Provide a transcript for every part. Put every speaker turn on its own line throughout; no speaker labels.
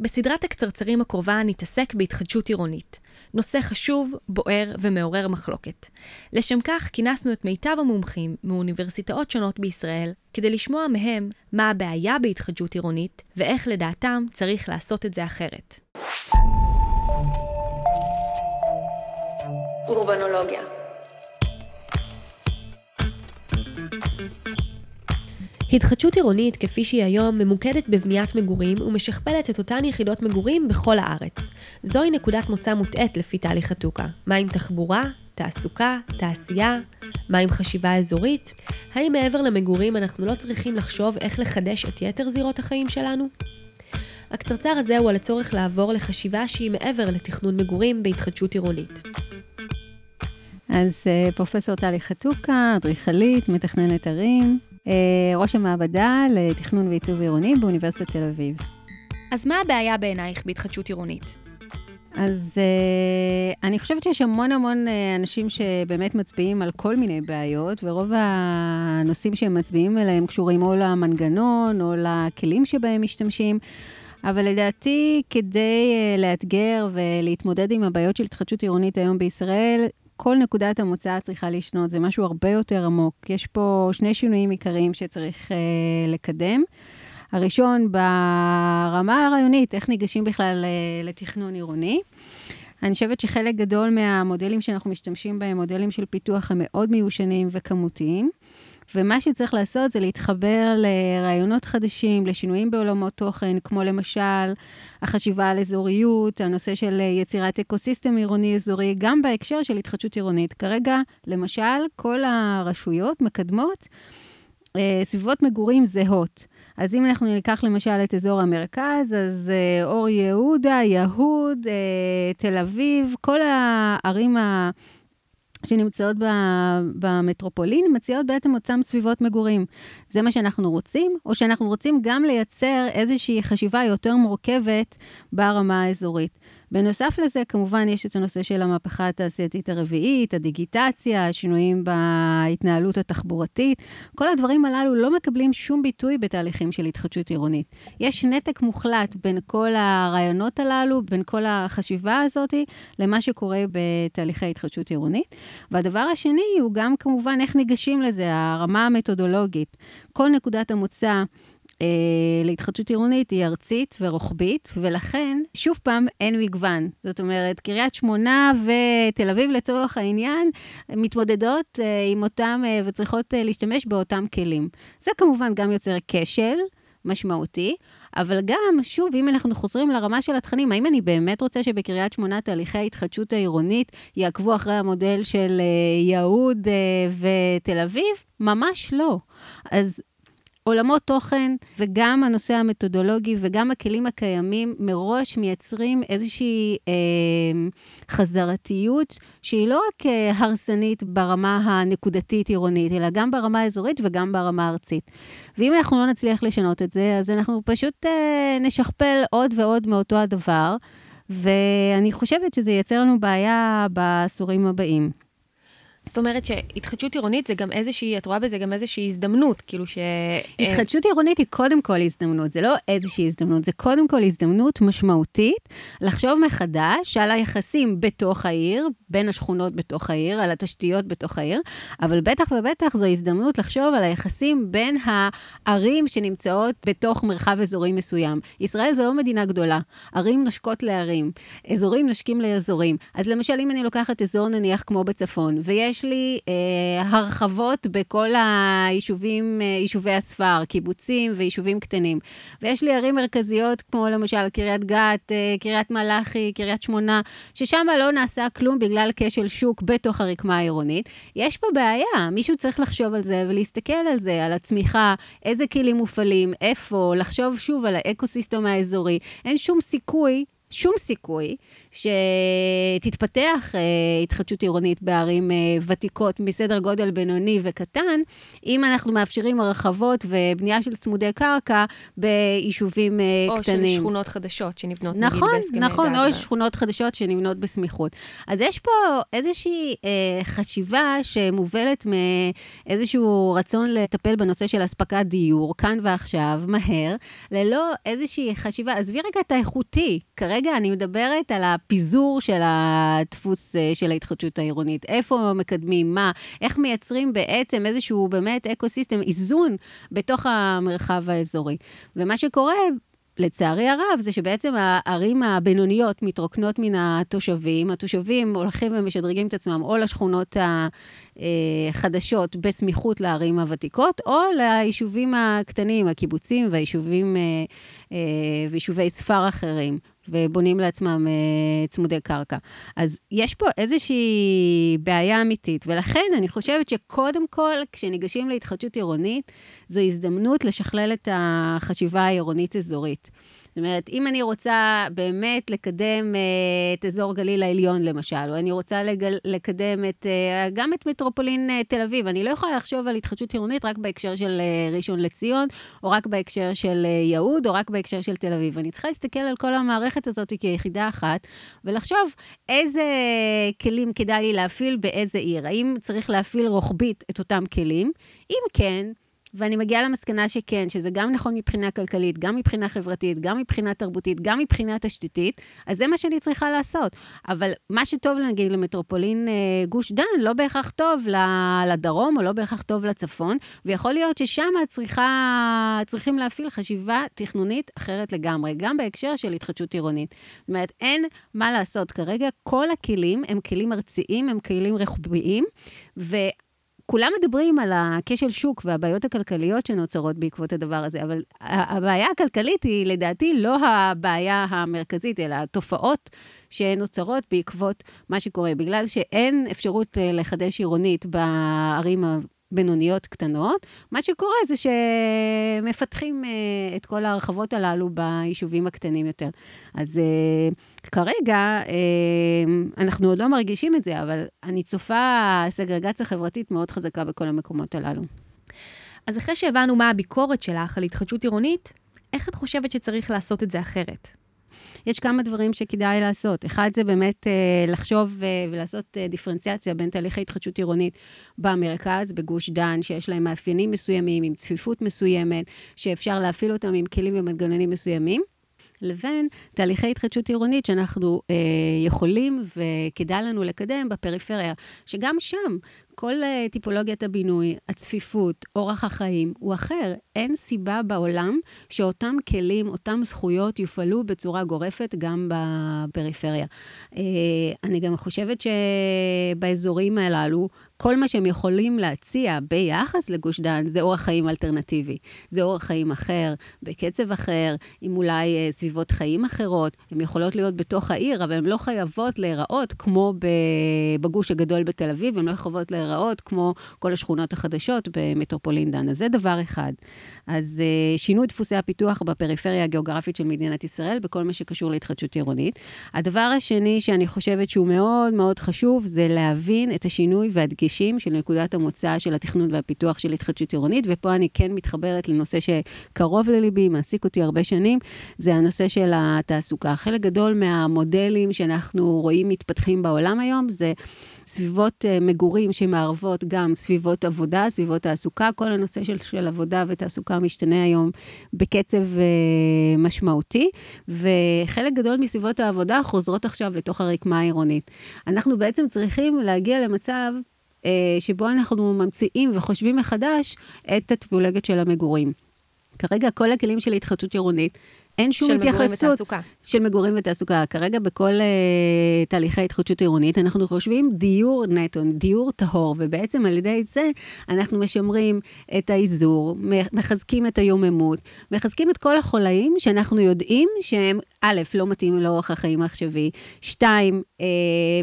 בסדרת הקצרצרים הקרובה נתעסק בהתחדשות עירונית. נושא חשוב, בוער ומעורר מחלוקת. לשם כך כינסנו את מיטב המומחים מאוניברסיטאות שונות בישראל, כדי לשמוע מהם מה הבעיה בהתחדשות עירונית, ואיך לדעתם צריך לעשות את זה אחרת. אורבנולוגיה התחדשות עירונית, כפי שהיא היום, ממוקדת בבניית מגורים ומשכפלת את אותן יחידות מגורים בכל הארץ. זוהי נקודת מוצא מוטעית לפי תהליך חתוקה. מה עם תחבורה, תעסוקה, תעשייה? מה עם חשיבה אזורית? האם מעבר למגורים אנחנו לא צריכים לחשוב איך לחדש את יתר זירות החיים שלנו? הקצרצר הזה הוא על הצורך לעבור לחשיבה שהיא מעבר לתכנון מגורים בהתחדשות עירונית.
אז אה, פרופסור טלי חתוקה, אדריכלית, מתכננת ערים, ראש המעבדה לתכנון ועיצוב עירוני באוניברסיטת תל אביב.
אז מה הבעיה בעינייך בהתחדשות עירונית?
אז uh, אני חושבת שיש המון המון uh, אנשים שבאמת מצביעים על כל מיני בעיות, ורוב הנושאים שהם מצביעים עליהם קשורים או למנגנון או לכלים שבהם משתמשים. אבל לדעתי, כדי uh, לאתגר ולהתמודד עם הבעיות של התחדשות עירונית היום בישראל, כל נקודת המוצא צריכה לשנות, זה משהו הרבה יותר עמוק. יש פה שני שינויים עיקריים שצריך uh, לקדם. הראשון, ברמה הרעיונית, איך ניגשים בכלל uh, לתכנון עירוני. אני חושבת שחלק גדול מהמודלים שאנחנו משתמשים בהם, מודלים של פיתוח, הם מאוד מיושנים וכמותיים. ומה שצריך לעשות זה להתחבר לרעיונות חדשים, לשינויים בעולמות תוכן, כמו למשל החשיבה על אזוריות, הנושא של יצירת אקוסיסטם עירוני אזורי, גם בהקשר של התחדשות עירונית. כרגע, למשל, כל הרשויות מקדמות אה, סביבות מגורים זהות. אז אם אנחנו ניקח למשל את אזור המרכז, אז אה, אור יהודה, יהוד, אה, תל אביב, כל הערים ה... שנמצאות במטרופולין, מציעות בעצם אותם סביבות מגורים. זה מה שאנחנו רוצים, או שאנחנו רוצים גם לייצר איזושהי חשיבה יותר מורכבת ברמה האזורית. בנוסף לזה, כמובן, יש את הנושא של המהפכה התעשייתית הרביעית, הדיגיטציה, השינויים בהתנהלות התחבורתית. כל הדברים הללו לא מקבלים שום ביטוי בתהליכים של התחדשות עירונית. יש נתק מוחלט בין כל הרעיונות הללו, בין כל החשיבה הזאת, למה שקורה בתהליכי התחדשות עירונית. והדבר השני הוא גם כמובן איך ניגשים לזה, הרמה המתודולוגית. כל נקודת המוצא להתחדשות עירונית היא ארצית ורוחבית, ולכן, שוב פעם, אין מגוון. זאת אומרת, קריית שמונה ותל אביב, לצורך העניין, מתמודדות אה, עם אותם אה, וצריכות אה, להשתמש באותם כלים. זה כמובן גם יוצר כשל. משמעותי, אבל גם, שוב, אם אנחנו חוזרים לרמה של התכנים, האם אני באמת רוצה שבקריית שמונה תהליכי ההתחדשות העירונית יעקבו אחרי המודל של אה, יהוד אה, ותל אביב? ממש לא. אז עולמות תוכן וגם הנושא המתודולוגי וגם הכלים הקיימים מראש מייצרים איזושהי אה, חזרתיות שהיא לא רק אה, הרסנית ברמה הנקודתית עירונית, אלא גם ברמה האזורית וגם ברמה הארצית. ואם אנחנו לא נצליח לשנות את זה, אז אנחנו פשוט אה, נשכפל עוד ועוד מאותו הדבר, ואני חושבת שזה ייצר לנו בעיה בעשורים הבאים.
זאת אומרת שהתחדשות עירונית זה גם איזושהי, את רואה בזה גם איזושהי הזדמנות, כאילו ש...
התחדשות עירונית היא קודם כל הזדמנות, זה לא איזושהי הזדמנות, זה קודם כל הזדמנות משמעותית לחשוב מחדש על היחסים בתוך העיר, בין השכונות בתוך העיר, על התשתיות בתוך העיר, אבל בטח ובטח זו הזדמנות לחשוב על היחסים בין הערים שנמצאות בתוך מרחב אזורי מסוים. ישראל זו לא מדינה גדולה, ערים נושקות לערים, אזורים נושקים לאזורים. אז למשל, אם אני לוקחת אזור נניח כמו בצפון, ויש... יש לי אה, הרחבות בכל היישובים, אה, יישובי הספר, קיבוצים ויישובים קטנים. ויש לי ערים מרכזיות, כמו למשל קריית גת, אה, קריית מלאכי, קריית שמונה, ששם לא נעשה כלום בגלל כשל שוק בתוך הרקמה העירונית. יש פה בעיה, מישהו צריך לחשוב על זה ולהסתכל על זה, על הצמיחה, איזה כלים מופעלים, איפה, לחשוב שוב על האקוסיסטום האזורי. אין שום סיכוי שום סיכוי שתתפתח אה, התחדשות עירונית בערים אה, ותיקות מסדר גודל בינוני וקטן, אם אנחנו מאפשרים הרחבות ובנייה של צמודי קרקע ביישובים אה,
או
קטנים.
או של שכונות חדשות שנבנות
נכון,
נגיד בהסכמי
נכון,
גג.
או שכונות חדשות שנבנות בסמיכות. אז יש פה איזושהי אה, חשיבה שמובלת מאיזשהו רצון לטפל בנושא של אספקת דיור, כאן ועכשיו, מהר, ללא איזושהי חשיבה. עזבי רגע את האיכותי, כרגע אני מדברת על הפיזור של הדפוס אה, של ההתחדשות העירונית. איפה מקדמים, מה, איך מייצרים בעצם איזשהו באמת ecosystem, איזון בתוך המרחב האזורי. ומה שקורה, לצערי הרב, זה שבעצם הערים הבינוניות מתרוקנות מן התושבים, התושבים הולכים ומשדרגים את עצמם או לשכונות החדשות בסמיכות לערים הוותיקות, או ליישובים הקטנים, הקיבוצים והיישובים, ויישובי ספר אחרים. ובונים לעצמם uh, צמודי קרקע. אז יש פה איזושהי בעיה אמיתית, ולכן אני חושבת שקודם כל, כשניגשים להתחדשות עירונית, זו הזדמנות לשכלל את החשיבה העירונית-אזורית. זאת אומרת, אם אני רוצה באמת לקדם uh, את אזור גליל העליון, למשל, או אני רוצה לגל, לקדם את, uh, גם את מטרופולין uh, תל אביב, אני לא יכולה לחשוב על התחדשות עירונית רק בהקשר של uh, ראשון לציון, או רק בהקשר של uh, יהוד, או רק בהקשר של תל אביב. אני צריכה להסתכל על כל המערכת הזאת כיחידה אחת, ולחשוב איזה כלים כדאי לי להפעיל באיזה עיר. האם צריך להפעיל רוחבית את אותם כלים? אם כן, ואני מגיעה למסקנה שכן, שזה גם נכון מבחינה כלכלית, גם מבחינה חברתית, גם מבחינה תרבותית, גם מבחינה תשתיתית, אז זה מה שאני צריכה לעשות. אבל מה שטוב, נגיד, למטרופולין אה, גוש דן, לא בהכרח טוב לדרום, או לא בהכרח טוב לצפון, ויכול להיות ששם צריכה, צריכים להפעיל חשיבה תכנונית אחרת לגמרי, גם בהקשר של התחדשות עירונית. זאת אומרת, אין מה לעשות. כרגע כל הכלים הם כלים ארציים, הם כלים רוחביים, ו... כולם מדברים על הכשל שוק והבעיות הכלכליות שנוצרות בעקבות הדבר הזה, אבל הבעיה הכלכלית היא לדעתי לא הבעיה המרכזית, אלא התופעות שנוצרות בעקבות מה שקורה. בגלל שאין אפשרות אה, לחדש עירונית בערים בינוניות קטנות. מה שקורה זה שמפתחים uh, את כל ההרחבות הללו ביישובים הקטנים יותר. אז uh, כרגע uh, אנחנו עוד לא מרגישים את זה, אבל אני צופה סגרגציה חברתית מאוד חזקה בכל המקומות הללו.
אז אחרי שהבנו מה הביקורת שלך על התחדשות עירונית, איך את חושבת שצריך לעשות את זה אחרת?
יש כמה דברים שכדאי לעשות. אחד זה באמת אה, לחשוב אה, ולעשות אה, דיפרנציאציה בין תהליכי התחדשות עירונית במרכז, בגוש דן, שיש להם מאפיינים מסוימים, עם צפיפות מסוימת, שאפשר להפעיל אותם עם כלים ומנגנונים מסוימים. לבין תהליכי התחדשות עירונית שאנחנו אה, יכולים וכדאי לנו לקדם בפריפריה, שגם שם כל uh, טיפולוגיית הבינוי, הצפיפות, אורח החיים, הוא אחר. אין סיבה בעולם שאותם כלים, אותם זכויות, יופעלו בצורה גורפת גם בפריפריה. Uh, אני גם חושבת שבאזורים הללו, כל מה שהם יכולים להציע ביחס לגוש דן זה אורח חיים אלטרנטיבי. זה אורח חיים אחר, בקצב אחר, עם אולי uh, סביבות חיים אחרות. הן יכולות להיות בתוך העיר, אבל הן לא חייבות להיראות כמו בגוש הגדול בתל אביב, הן לא חייבות להיראות... להיראות כמו כל השכונות החדשות במטרופולין. אז זה דבר אחד. אז uh, שינוי דפוסי הפיתוח בפריפריה הגיאוגרפית של מדינת ישראל, בכל מה שקשור להתחדשות עירונית. הדבר השני שאני חושבת שהוא מאוד מאוד חשוב, זה להבין את השינוי והדגשים של נקודת המוצא של התכנון והפיתוח של התחדשות עירונית, ופה אני כן מתחברת לנושא שקרוב לליבי, מעסיק אותי הרבה שנים, זה הנושא של התעסוקה. חלק גדול מהמודלים שאנחנו רואים מתפתחים בעולם היום, זה... סביבות uh, מגורים שמערבות גם סביבות עבודה, סביבות תעסוקה, כל הנושא של, של עבודה ותעסוקה משתנה היום בקצב uh, משמעותי, וחלק גדול מסביבות העבודה חוזרות עכשיו לתוך הרקמה העירונית. אנחנו בעצם צריכים להגיע למצב uh, שבו אנחנו ממציאים וחושבים מחדש את הטיפולגת של המגורים. כרגע כל הכלים של התחדשות עירונית אין שום
של
התייחסות...
מגורים ותעסוקה.
של מגורים ותעסוקה. כרגע בכל uh, תהליכי התחדשות עירונית, אנחנו חושבים דיור נטו, דיור טהור, ובעצם על ידי זה אנחנו משמרים את האיזור, מחזקים את היוממות, מחזקים את כל החולאים שאנחנו יודעים שהם, א', לא מתאים לאורך החיים העכשווי, שתיים, uh,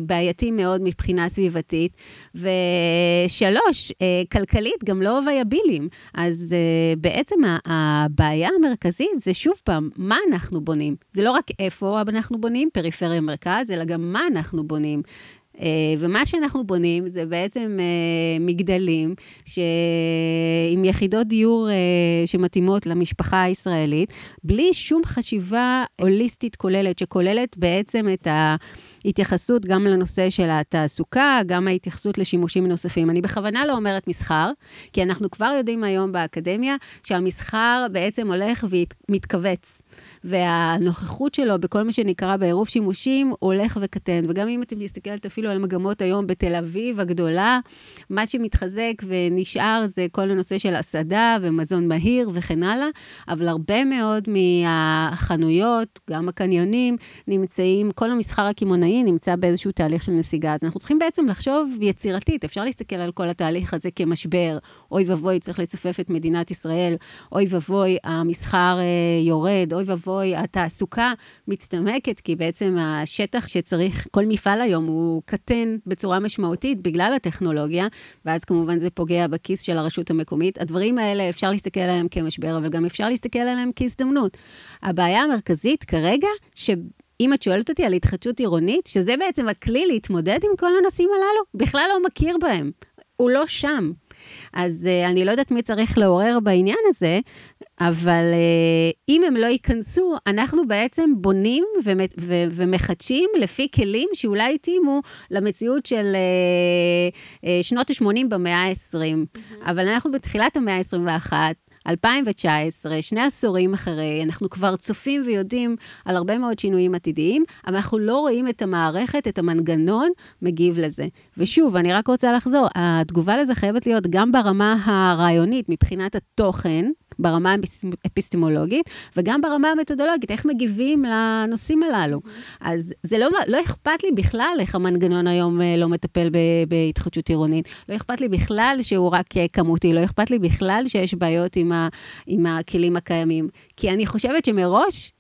בעייתים מאוד מבחינה סביבתית, ושלוש, uh, כלכלית גם לא וייבילים. אז uh, בעצם הבעיה המרכזית זה שוב פעם, מה אנחנו בונים. זה לא רק איפה אנחנו בונים, פריפריה מרכז, אלא גם מה אנחנו בונים. אה, ומה שאנחנו בונים זה בעצם אה, מגדלים ש... עם יחידות דיור אה, שמתאימות למשפחה הישראלית, בלי שום חשיבה הוליסטית כוללת, שכוללת בעצם את ההתייחסות גם לנושא של התעסוקה, גם ההתייחסות לשימושים נוספים. אני בכוונה לא אומרת מסחר, כי אנחנו כבר יודעים היום באקדמיה שהמסחר בעצם הולך ומתכווץ. והנוכחות שלו בכל מה שנקרא בעירוב שימושים הולך וקטן. וגם אם אתם מסתכלת אפילו על מגמות היום בתל אביב הגדולה, מה שמתחזק ונשאר זה כל הנושא של הסעדה ומזון מהיר וכן הלאה, אבל הרבה מאוד מהחנויות, גם הקניונים, נמצאים, כל המסחר הקמעונאי נמצא באיזשהו תהליך של נסיגה. אז אנחנו צריכים בעצם לחשוב יצירתית, אפשר להסתכל על כל התהליך הזה כמשבר, אוי ואבוי, צריך לצופף את מדינת ישראל, אוי ואבוי, המסחר אה, יורד, אוי ואבוי, התעסוקה מצטמקת, כי בעצם השטח שצריך, כל מפעל היום הוא קטן בצורה משמעותית בגלל הטכנולוגיה, ואז כמובן זה פוגע בכיס של הרשות המקומית. הדברים האלה, אפשר להסתכל עליהם כמשבר, אבל גם אפשר להסתכל עליהם כהזדמנות. הבעיה המרכזית כרגע, ש... אם את שואלת אותי על התחדשות עירונית, שזה בעצם הכלי להתמודד עם כל הנושאים הללו, בכלל לא מכיר בהם. הוא לא שם. אז uh, אני לא יודעת מי צריך לעורר בעניין הזה, אבל uh, אם הם לא ייכנסו, אנחנו בעצם בונים ומחדשים לפי כלים שאולי התאימו למציאות של uh, uh, שנות ה-80 במאה ה-20. Mm-hmm. אבל אנחנו בתחילת המאה ה-21, 2019, שני עשורים אחרי, אנחנו כבר צופים ויודעים על הרבה מאוד שינויים עתידיים, אבל אנחנו לא רואים את המערכת, את המנגנון, מגיב לזה. ושוב, אני רק רוצה לחזור, התגובה לזה חייבת להיות גם ברמה הרעיונית, מבחינת התוכן, ברמה האפיסטמולוגית, וגם ברמה המתודולוגית, איך מגיבים לנושאים הללו. אז זה לא, לא אכפת לי בכלל איך המנגנון היום אה, לא מטפל בהתחדשות עירונית. לא אכפת לי בכלל שהוא רק אה, כמותי, לא אכפת לי בכלל שיש בעיות עם, ה, עם הכלים הקיימים. כי אני חושבת שמראש,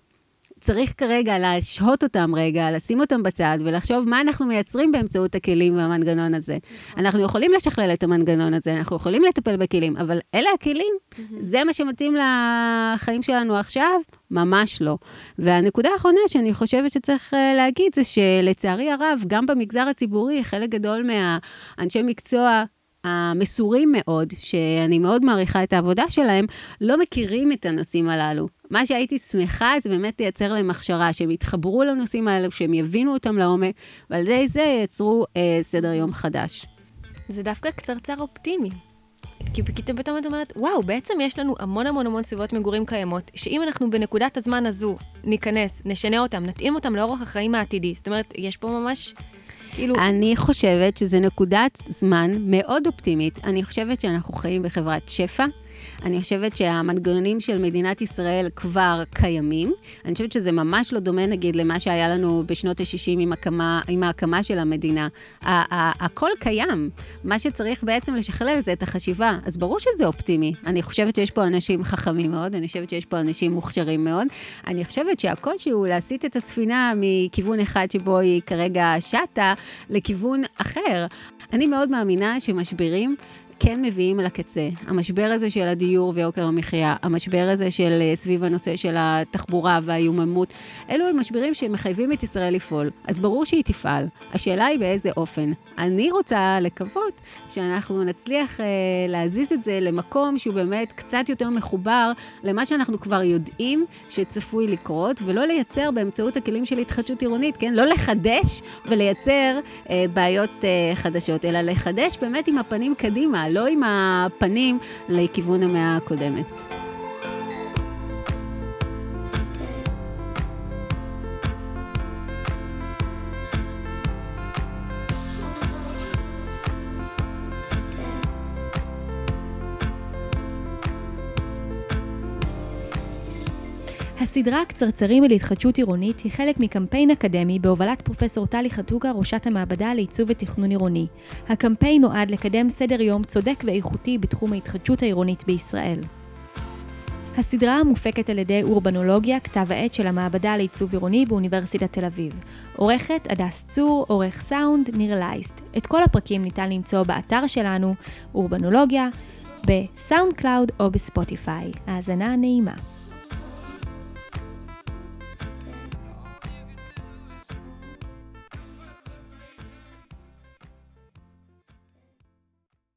צריך כרגע להשהות אותם רגע, לשים אותם בצד ולחשוב מה אנחנו מייצרים באמצעות הכלים והמנגנון הזה. נכון. אנחנו יכולים לשכלל את המנגנון הזה, אנחנו יכולים לטפל בכלים, אבל אלה הכלים, זה מה שמתאים לחיים שלנו עכשיו? ממש לא. והנקודה האחרונה שאני חושבת שצריך אה, להגיד זה שלצערי הרב, גם במגזר הציבורי, חלק גדול מהאנשי מקצוע המסורים מאוד, שאני מאוד מעריכה את העבודה שלהם, לא מכירים את הנושאים הללו. מה שהייתי שמחה זה באמת לייצר להם הכשרה, שהם יתחברו לנושאים האלה, שהם יבינו אותם לעומק, ועל ידי זה ייצרו אה, סדר יום חדש.
זה דווקא קצרצר אופטימי. כי פתאום את אומרת, וואו, בעצם יש לנו המון המון המון סביבות מגורים קיימות, שאם אנחנו בנקודת הזמן הזו ניכנס, נשנה אותם, נתאים אותם לאורח החיים העתידי. זאת אומרת, יש פה ממש
כאילו... אני חושבת שזו נקודת זמן מאוד אופטימית. אני חושבת שאנחנו חיים בחברת שפע. אני חושבת שהמנגנונים של מדינת ישראל כבר קיימים. אני חושבת שזה ממש לא דומה, נגיד, למה שהיה לנו בשנות ה-60 עם, עם ההקמה של המדינה. הכל קיים. מה שצריך בעצם לשכלל זה את החשיבה. אז ברור שזה אופטימי. אני חושבת שיש פה אנשים חכמים מאוד, אני חושבת שיש פה אנשים מוכשרים מאוד. אני חושבת שהקושי הוא להסיט את הספינה מכיוון אחד שבו היא כרגע שטה, לכיוון אחר. אני מאוד מאמינה שמשברים כן מביאים לקצה. המשבר הזה של הדיור ויוקר המחיה, המשבר הזה של אה, סביב הנושא של התחבורה והאיוממות, אלו הם משברים שמחייבים את ישראל לפעול. אז ברור שהיא תפעל. השאלה היא באיזה אופן. אני רוצה לקוות שאנחנו נצליח אה, להזיז את זה למקום שהוא באמת קצת יותר מחובר למה שאנחנו כבר יודעים שצפוי לקרות, ולא לייצר באמצעות הכלים של התחדשות עירונית, כן? לא לחדש ולייצר אה, בעיות אה, חדשות, אלא לחדש באמת עם הפנים קדימה. לא עם הפנים לכיוון המאה הקודמת.
הסדרה קצרצרים אל התחדשות עירונית היא חלק מקמפיין אקדמי בהובלת פרופסור טלי חתוקה, ראשת המעבדה לעיצוב ותכנון עירוני. הקמפיין נועד לקדם סדר יום צודק ואיכותי בתחום ההתחדשות העירונית בישראל. הסדרה מופקת על ידי אורבנולוגיה, כתב העת של המעבדה לעיצוב עירוני באוניברסיטת תל אביב. עורכת הדס צור, עורך סאונד, ניר לייסט. את כל הפרקים ניתן למצוא באתר שלנו, אורבנולוגיה, בסאונד קלאוד או בספוטיפיי. האזנה נעימה.